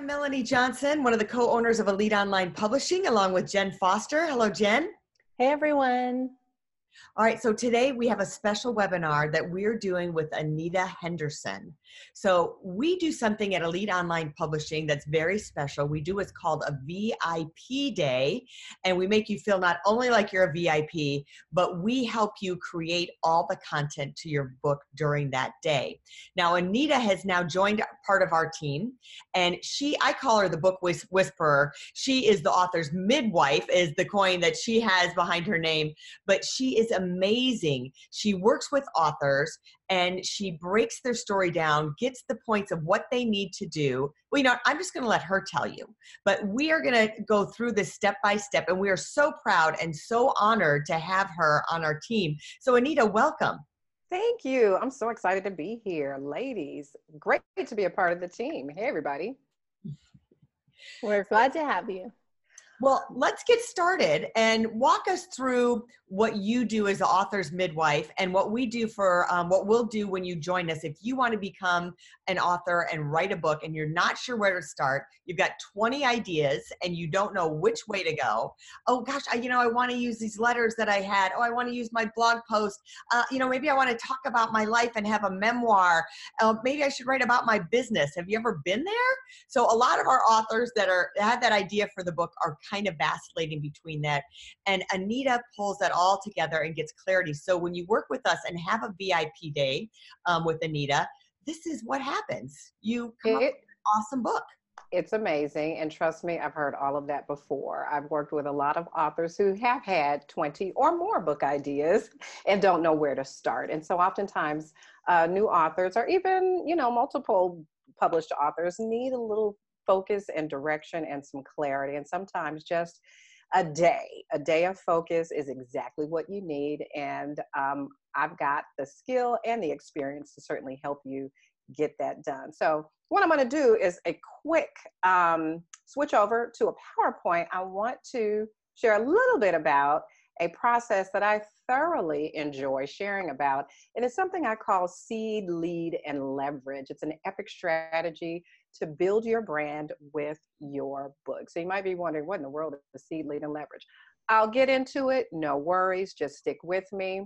I'm Melanie Johnson, one of the co owners of Elite Online Publishing, along with Jen Foster. Hello, Jen. Hey, everyone. All right, so today we have a special webinar that we're doing with Anita Henderson. So we do something at Elite Online Publishing that's very special. We do what's called a VIP day, and we make you feel not only like you're a VIP, but we help you create all the content to your book during that day. Now, Anita has now joined part of our team, and she, I call her the book whisperer. She is the author's midwife, is the coin that she has behind her name, but she is amazing. She works with authors and she breaks their story down, gets the points of what they need to do. Well, you know, I'm just going to let her tell you, but we are going to go through this step by step, and we are so proud and so honored to have her on our team. So, Anita, welcome. Thank you. I'm so excited to be here. Ladies, great to be a part of the team. Hey, everybody. We're glad to have you. Well, let's get started and walk us through what you do as the author's midwife and what we do for um, what we'll do when you join us. If you want to become an author and write a book and you're not sure where to start, you've got 20 ideas and you don't know which way to go. Oh gosh, I, you know, I want to use these letters that I had. Oh, I want to use my blog post. Uh, you know, maybe I want to talk about my life and have a memoir. Uh, maybe I should write about my business. Have you ever been there? So a lot of our authors that are have that idea for the book are kind of vacillating between that. And Anita pulls that all together and gets clarity. So when you work with us and have a VIP day um, with Anita, this is what happens. You come it, up with an awesome book. It's amazing. And trust me, I've heard all of that before. I've worked with a lot of authors who have had 20 or more book ideas and don't know where to start. And so oftentimes, uh, new authors or even, you know, multiple published authors need a little focus and direction and some clarity. And sometimes just a day, a day of focus is exactly what you need. And um, I've got the skill and the experience to certainly help you get that done. So, what I'm going to do is a quick um, switch over to a PowerPoint. I want to share a little bit about a process that I thoroughly enjoy sharing about. And it's something I call seed, lead, and leverage. It's an epic strategy to build your brand with your book. So you might be wondering, what in the world is seed, lead, and leverage? I'll get into it. No worries. Just stick with me.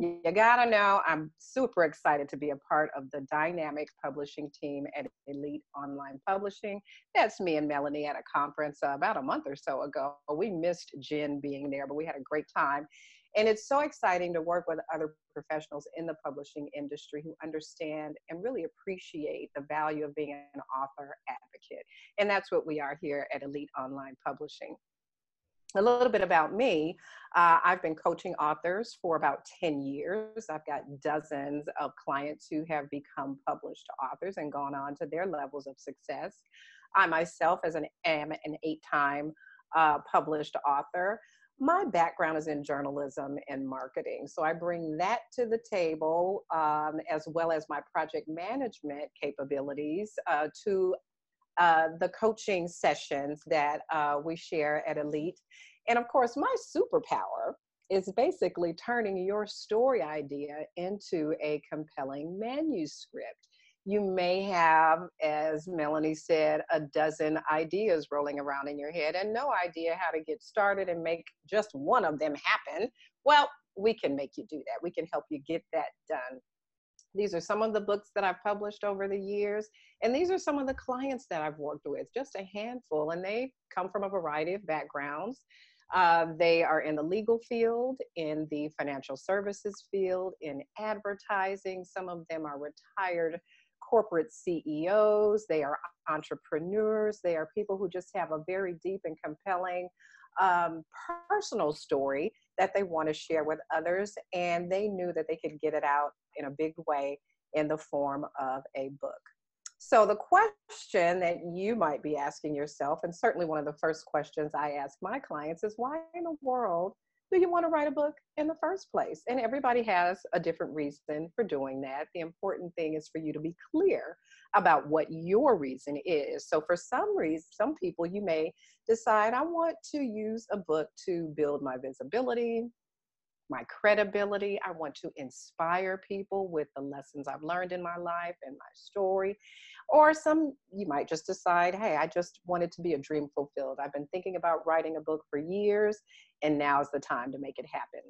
You gotta know, I'm super excited to be a part of the dynamic publishing team at Elite Online Publishing. That's me and Melanie at a conference uh, about a month or so ago. We missed Jen being there, but we had a great time. And it's so exciting to work with other professionals in the publishing industry who understand and really appreciate the value of being an author advocate. And that's what we are here at Elite Online Publishing. A little bit about me. Uh, I've been coaching authors for about 10 years. I've got dozens of clients who have become published authors and gone on to their levels of success. I myself as an, am an eight time uh, published author my background is in journalism and marketing. So I bring that to the table um, as well as my project management capabilities uh, to uh, the coaching sessions that uh, we share at Elite. And of course, my superpower is basically turning your story idea into a compelling manuscript you may have, as Melanie said, a dozen ideas rolling around in your head and no idea how to get started and make just one of them happen. Well, we can make you do that. We can help you get that done. These are some of the books that I've published over the years, and these are some of the clients that I've worked with, just a handful, and they come from a variety of backgrounds. Uh, they are in the legal field, in the financial services field, in advertising. Some of them are retired corporate CEOs, they are entrepreneurs, they are people who just have a very deep and compelling um, personal story that they want to share with others. And they knew that they could get it out in a big way in the form of a book. So, the question that you might be asking yourself, and certainly one of the first questions I ask my clients, is why in the world do you want to write a book in the first place? And everybody has a different reason for doing that. The important thing is for you to be clear about what your reason is. So, for some reason, some people, you may decide, I want to use a book to build my visibility, my credibility. I want to inspire people with the lessons I've learned in my life and my story. Or some, you might just decide, hey, I just wanted to be a dream fulfilled. I've been thinking about writing a book for years, and now's the time to make it happen.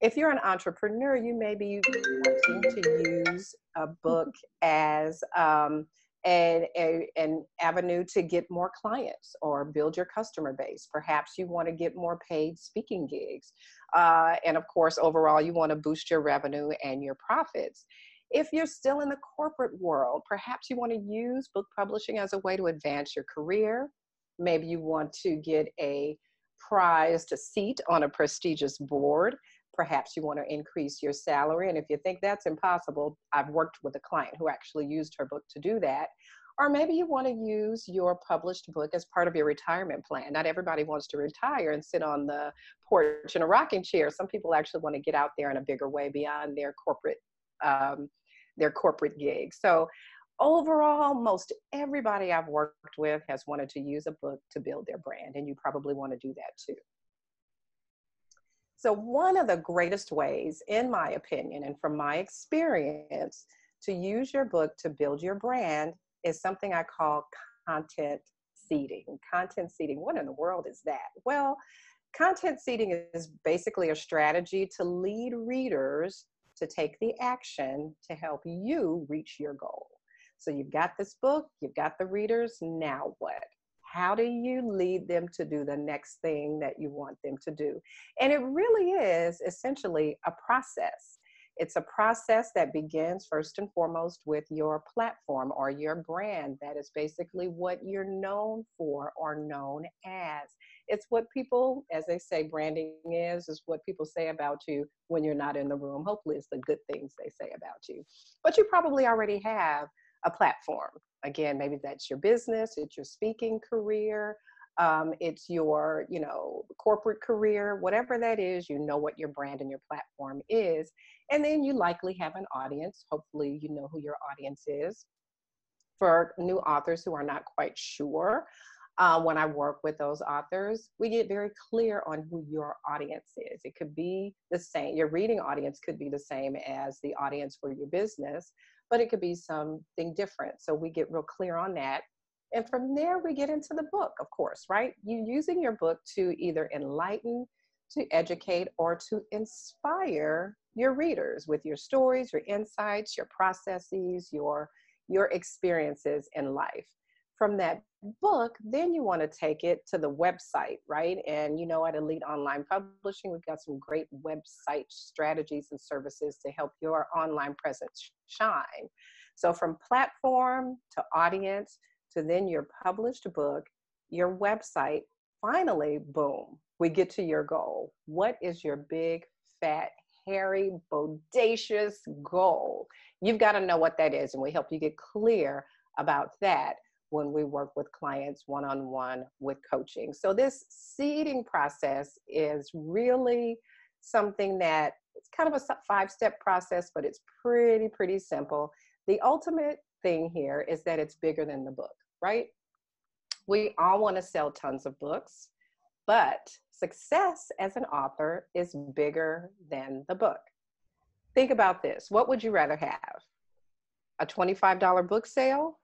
If you're an entrepreneur, you may be wanting to use a book as um, an, a, an avenue to get more clients or build your customer base. Perhaps you want to get more paid speaking gigs. Uh, and of course, overall, you want to boost your revenue and your profits. If you're still in the corporate world, perhaps you want to use book publishing as a way to advance your career. Maybe you want to get a prized seat on a prestigious board. Perhaps you want to increase your salary. And if you think that's impossible, I've worked with a client who actually used her book to do that. Or maybe you want to use your published book as part of your retirement plan. Not everybody wants to retire and sit on the porch in a rocking chair. Some people actually want to get out there in a bigger way beyond their corporate um, their corporate gig. So overall, most everybody I've worked with has wanted to use a book to build their brand, and you probably want to do that too. So, one of the greatest ways, in my opinion, and from my experience, to use your book to build your brand is something I call content seeding. Content seeding, what in the world is that? Well, content seeding is basically a strategy to lead readers to take the action to help you reach your goal. So you've got this book, you've got the readers, now what? How do you lead them to do the next thing that you want them to do? And it really is essentially a process. It's a process that begins first and foremost with your platform or your brand. That is basically what you're known for or known as. It's what people, as they say, branding is, is what people say about you when you're not in the room. Hopefully, it's the good things they say about you. But you probably already have a platform. Again, maybe that's your business, it's your speaking career, um, it's your you know corporate career whatever that is you know what your brand and your platform is and then you likely have an audience hopefully you know who your audience is for new authors who are not quite sure uh, when i work with those authors we get very clear on who your audience is it could be the same your reading audience could be the same as the audience for your business but it could be something different. So we get real clear on that. And from there, we get into the book, of course, right? You using your book to either enlighten, to educate, or to inspire your readers with your stories, your insights, your processes, your your experiences in life from that book, then you want to take it to the website, right? And you know, at Elite Online Publishing, we've got some great website strategies and services to help your online presence shine. So, from platform to audience to then your published book, your website, finally, boom, we get to your goal. What is your big, fat, hairy, bodacious goal? You've got to know what that is, and we help you get clear about that when we work with clients one on one with coaching. So, this seeding process is really something that it's kind of a five step process, but it's pretty, pretty simple. The ultimate thing here is that it's bigger than the book, right? We all want to sell tons of books, but success as an author is bigger than the book. Think about this what would you rather have? A $25 book sale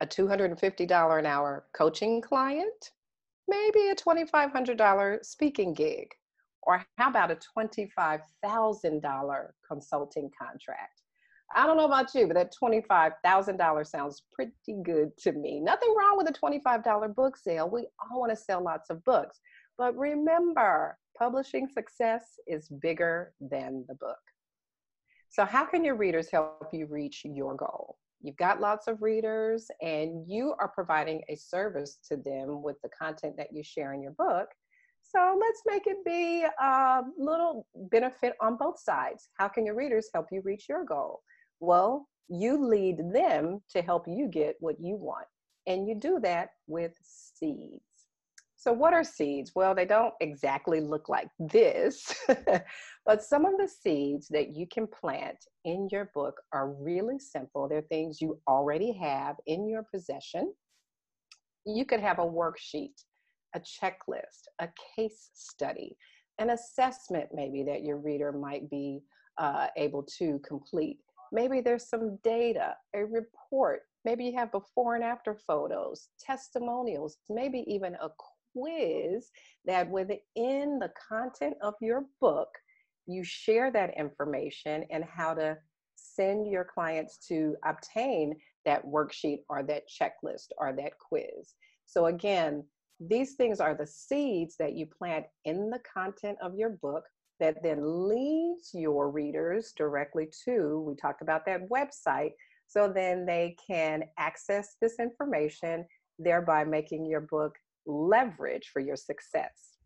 a $250 an hour coaching client, maybe a $2,500 speaking gig, or how about a $25,000 consulting contract? I don't know about you, but that $25,000 sounds pretty good to me. Nothing wrong with a $25 book sale. We all want to sell lots of books. But remember, publishing success is bigger than the book. So, how can your readers help you reach your goal? You've got lots of readers and you are providing a service to them with the content that you share in your book so let's make it be a little benefit on both sides how can your readers help you reach your goal Well, you lead them to help you get what you want. And you do that with seeds. So, what are seeds? Well, they don't exactly look like this, but some of the seeds that you can plant in your book are really simple. They're things you already have in your possession. You could have a worksheet, a checklist, a case study, an assessment, maybe that your reader might be uh, able to complete. Maybe there's some data, a report. Maybe you have before and after photos, testimonials, maybe even a quiz that within the content of your book, you share that information and how to send your clients to obtain that worksheet or that checklist or that quiz. So, again, these things are the seeds that you plant in the content of your book that then leads your readers directly to, we talked about that website, so then they can access this information, thereby making your book leverage for your success.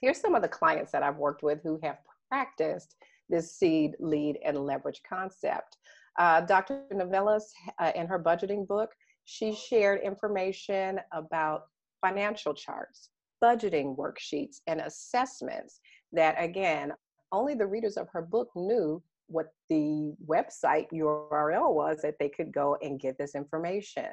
Here's some of the clients that I've worked with who have practiced this seed, lead, and leverage concept. Uh, Dr. Novelis, uh, in her budgeting book, she shared information about financial charts, budgeting worksheets, and assessments that, again, only the readers of her book knew what the website URL was that they could go and get this information.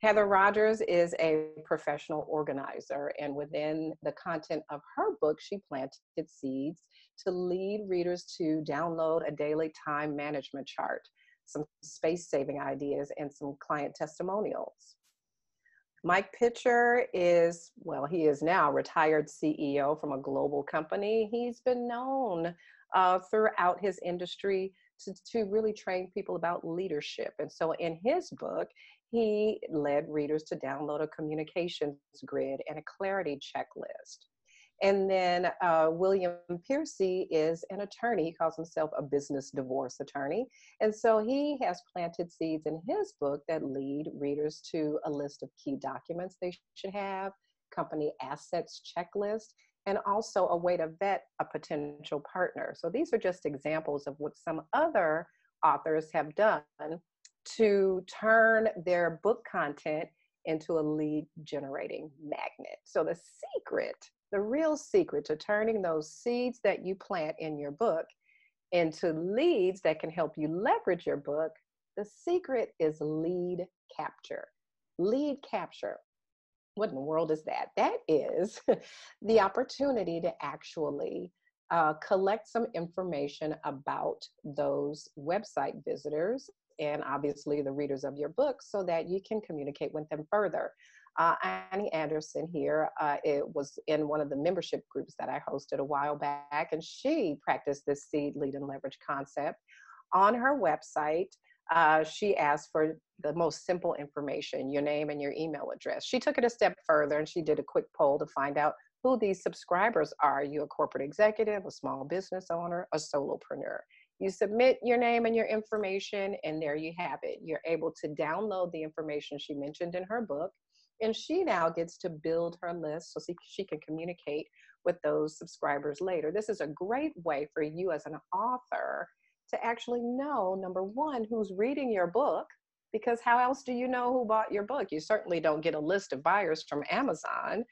Heather Rogers is a professional organizer, and within the content of her book, she planted seeds to lead readers to download a daily time management chart, some space saving ideas, and some client testimonials. Mike Pitcher is, well, he is now retired CEO from a global company. He's been known uh, throughout his industry to, to really train people about leadership. And so in his book, he led readers to download a communications grid and a clarity checklist. And then uh, William Piercy is an attorney. He calls himself a business divorce attorney. And so he has planted seeds in his book that lead readers to a list of key documents they should have, company assets checklist, and also a way to vet a potential partner. So these are just examples of what some other authors have done to turn their book content into a lead generating magnet. So the secret, the real secret to turning those seeds that you plant in your book into leads that can help you leverage your book, the secret is lead capture. Lead capture. What in the world is that? That is the opportunity to actually uh, collect some information about those website visitors and obviously the readers of your book so that you can communicate with them further. Uh, Annie Anderson here uh, it was in one of the membership groups that I hosted a while back, and she practiced this seed, lead, and leverage concept. On her website, uh, she asked for the most simple information your name and your email address. She took it a step further and she did a quick poll to find out who these subscribers are. Are you a corporate executive, a small business owner, a solopreneur? You submit your name and your information, and there you have it. You're able to download the information she mentioned in her book, and she now gets to build her list so she can communicate with those subscribers later. This is a great way for you as an author to actually know number one, who's reading your book, because how else do you know who bought your book? You certainly don't get a list of buyers from Amazon.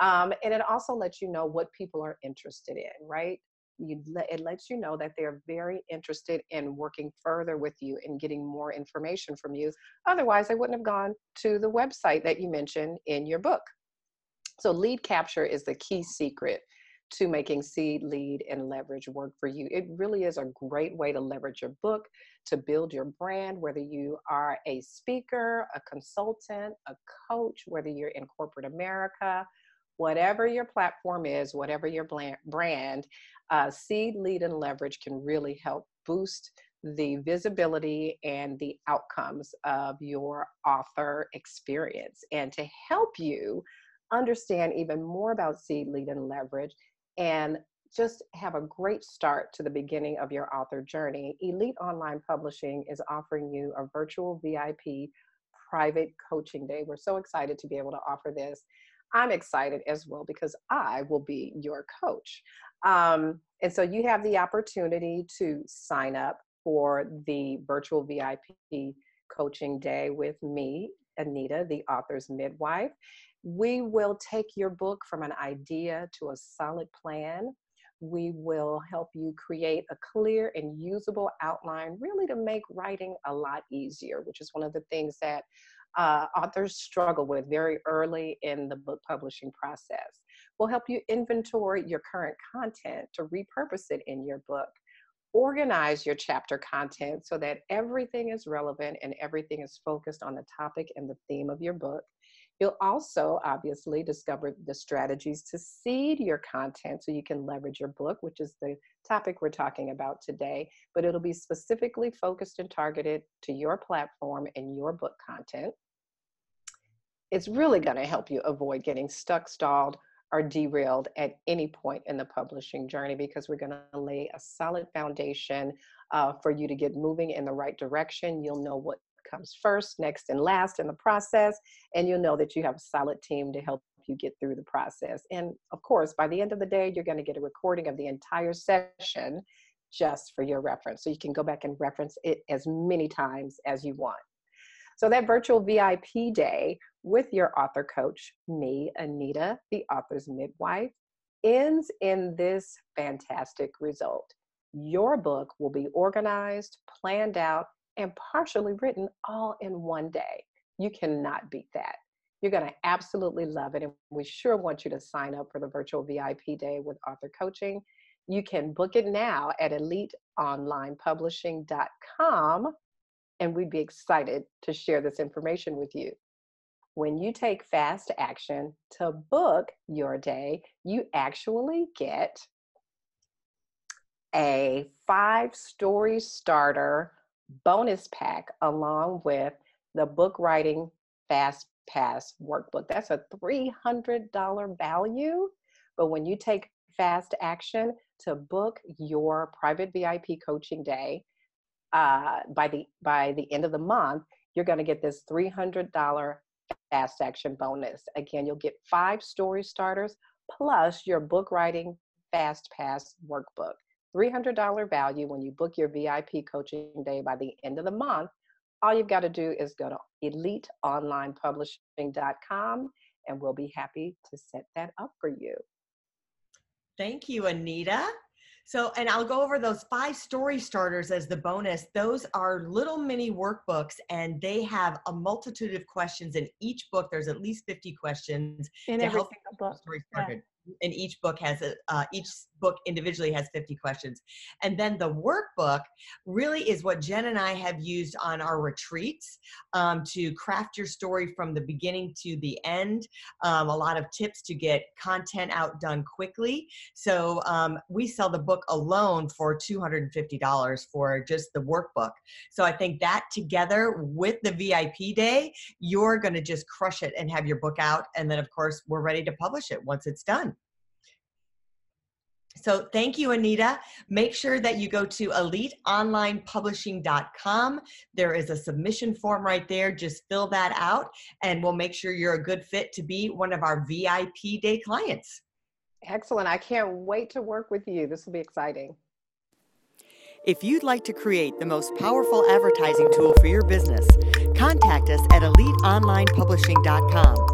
Um, and it also lets you know what people are interested in, right? You it lets you know that they're very interested in working further with you and getting more information from you. Otherwise they wouldn't have gone to the website that you mentioned in your book. So lead capture is the key secret to making seed lead and leverage work for you. It really is a great way to leverage your book to build your brand whether you are a speaker a consultant a coach whether you're in corporate america whatever your platform is, whatever your brand, uh, seed, lead, and leverage can really help boost the visibility and the outcomes of your author experience. And to help you understand even more about seed, lead, and leverage, and just have a great start to the beginning of your author journey, Elite Online Publishing is offering you a virtual VIP private coaching day. We're so excited to be able to offer this. I'm excited as well because I will be your coach. Um, and so you have the opportunity to sign up for the virtual VIP coaching day with me, Anita, the author's midwife. We will take your book from an idea to a solid plan. We will help you create a clear and usable outline, really to make writing a lot easier, which is one of the things that uh, authors struggle with very early in the book publishing process. We'll help you inventory your current content to repurpose it in your book. Organize your chapter content so that everything is relevant and everything is focused on the topic and the theme of your book. You'll also obviously discover the strategies to seed your content so you can leverage your book, which is the topic we're talking about today, but it'll be specifically focused and targeted to your platform and your book content. It's really going to help you avoid getting stuck, stalled, or derailed at any point in the publishing journey because we're going to lay a solid foundation uh, for you to get moving in the right direction. You'll know what comes first, next, and last in the process, and you'll know that you have a solid team to help you get through the process. And of course, by the end of the day, you're going to get a recording of the entire session just for your reference. So you can go back and reference it as many times as you want. So that virtual VIP day with your author coach, me, Anita, the author's midwife, ends in this fantastic result. Your book will be organized, planned out, and partially written all in one day. You cannot beat that. You're going to absolutely love it. And we sure want you to sign up for the virtual VIP day with author coaching. You can book it now at eliteonlinepublishing.com, and we'd be excited to share this information with you when you take fast action to book your day, you actually get a five story starter bonus pack along with the book writing fast pass workbook. That's a $300 value. But when you take fast action to book your private VIP coaching day uh, by the by the end of the month, you're going to get this $300 fast action bonus. Again, you'll get five story starters plus your book writing fast pass workbook. $300 value when you book your VIP coaching day by the end of the month. All you've got to do is go to eliteonlinepublishing.com and we'll be happy to set that up for you. Thank you, Anita. So, and I'll go over those five story starters as the bonus. Those are little mini workbooks, and they have a multitude of questions in each book. There's at least 50 questions in to every help single book. story Yeah. and each book has a uh, each book individually has 50 questions. And then the workbook really is what jen and i have used on our retreats um, to craft your story from the beginning to the end um, a lot of tips to get content out done quickly. So um, we sell the book alone for $250 for just the workbook. So i think that together with the vip day you're going to just crush it and have your book out. And then of course we're ready to publish it once it's done so thank you, Anita. Make sure that you go to eliteonlinepublishing.com. There is a submission form right there. Just fill that out and we'll make sure you're a good fit to be one of our VIP day clients. Excellent. I can't wait to work with you. This will be exciting. If you'd like to create the most powerful advertising tool for your business, contact us at eliteonlinepublishing.com,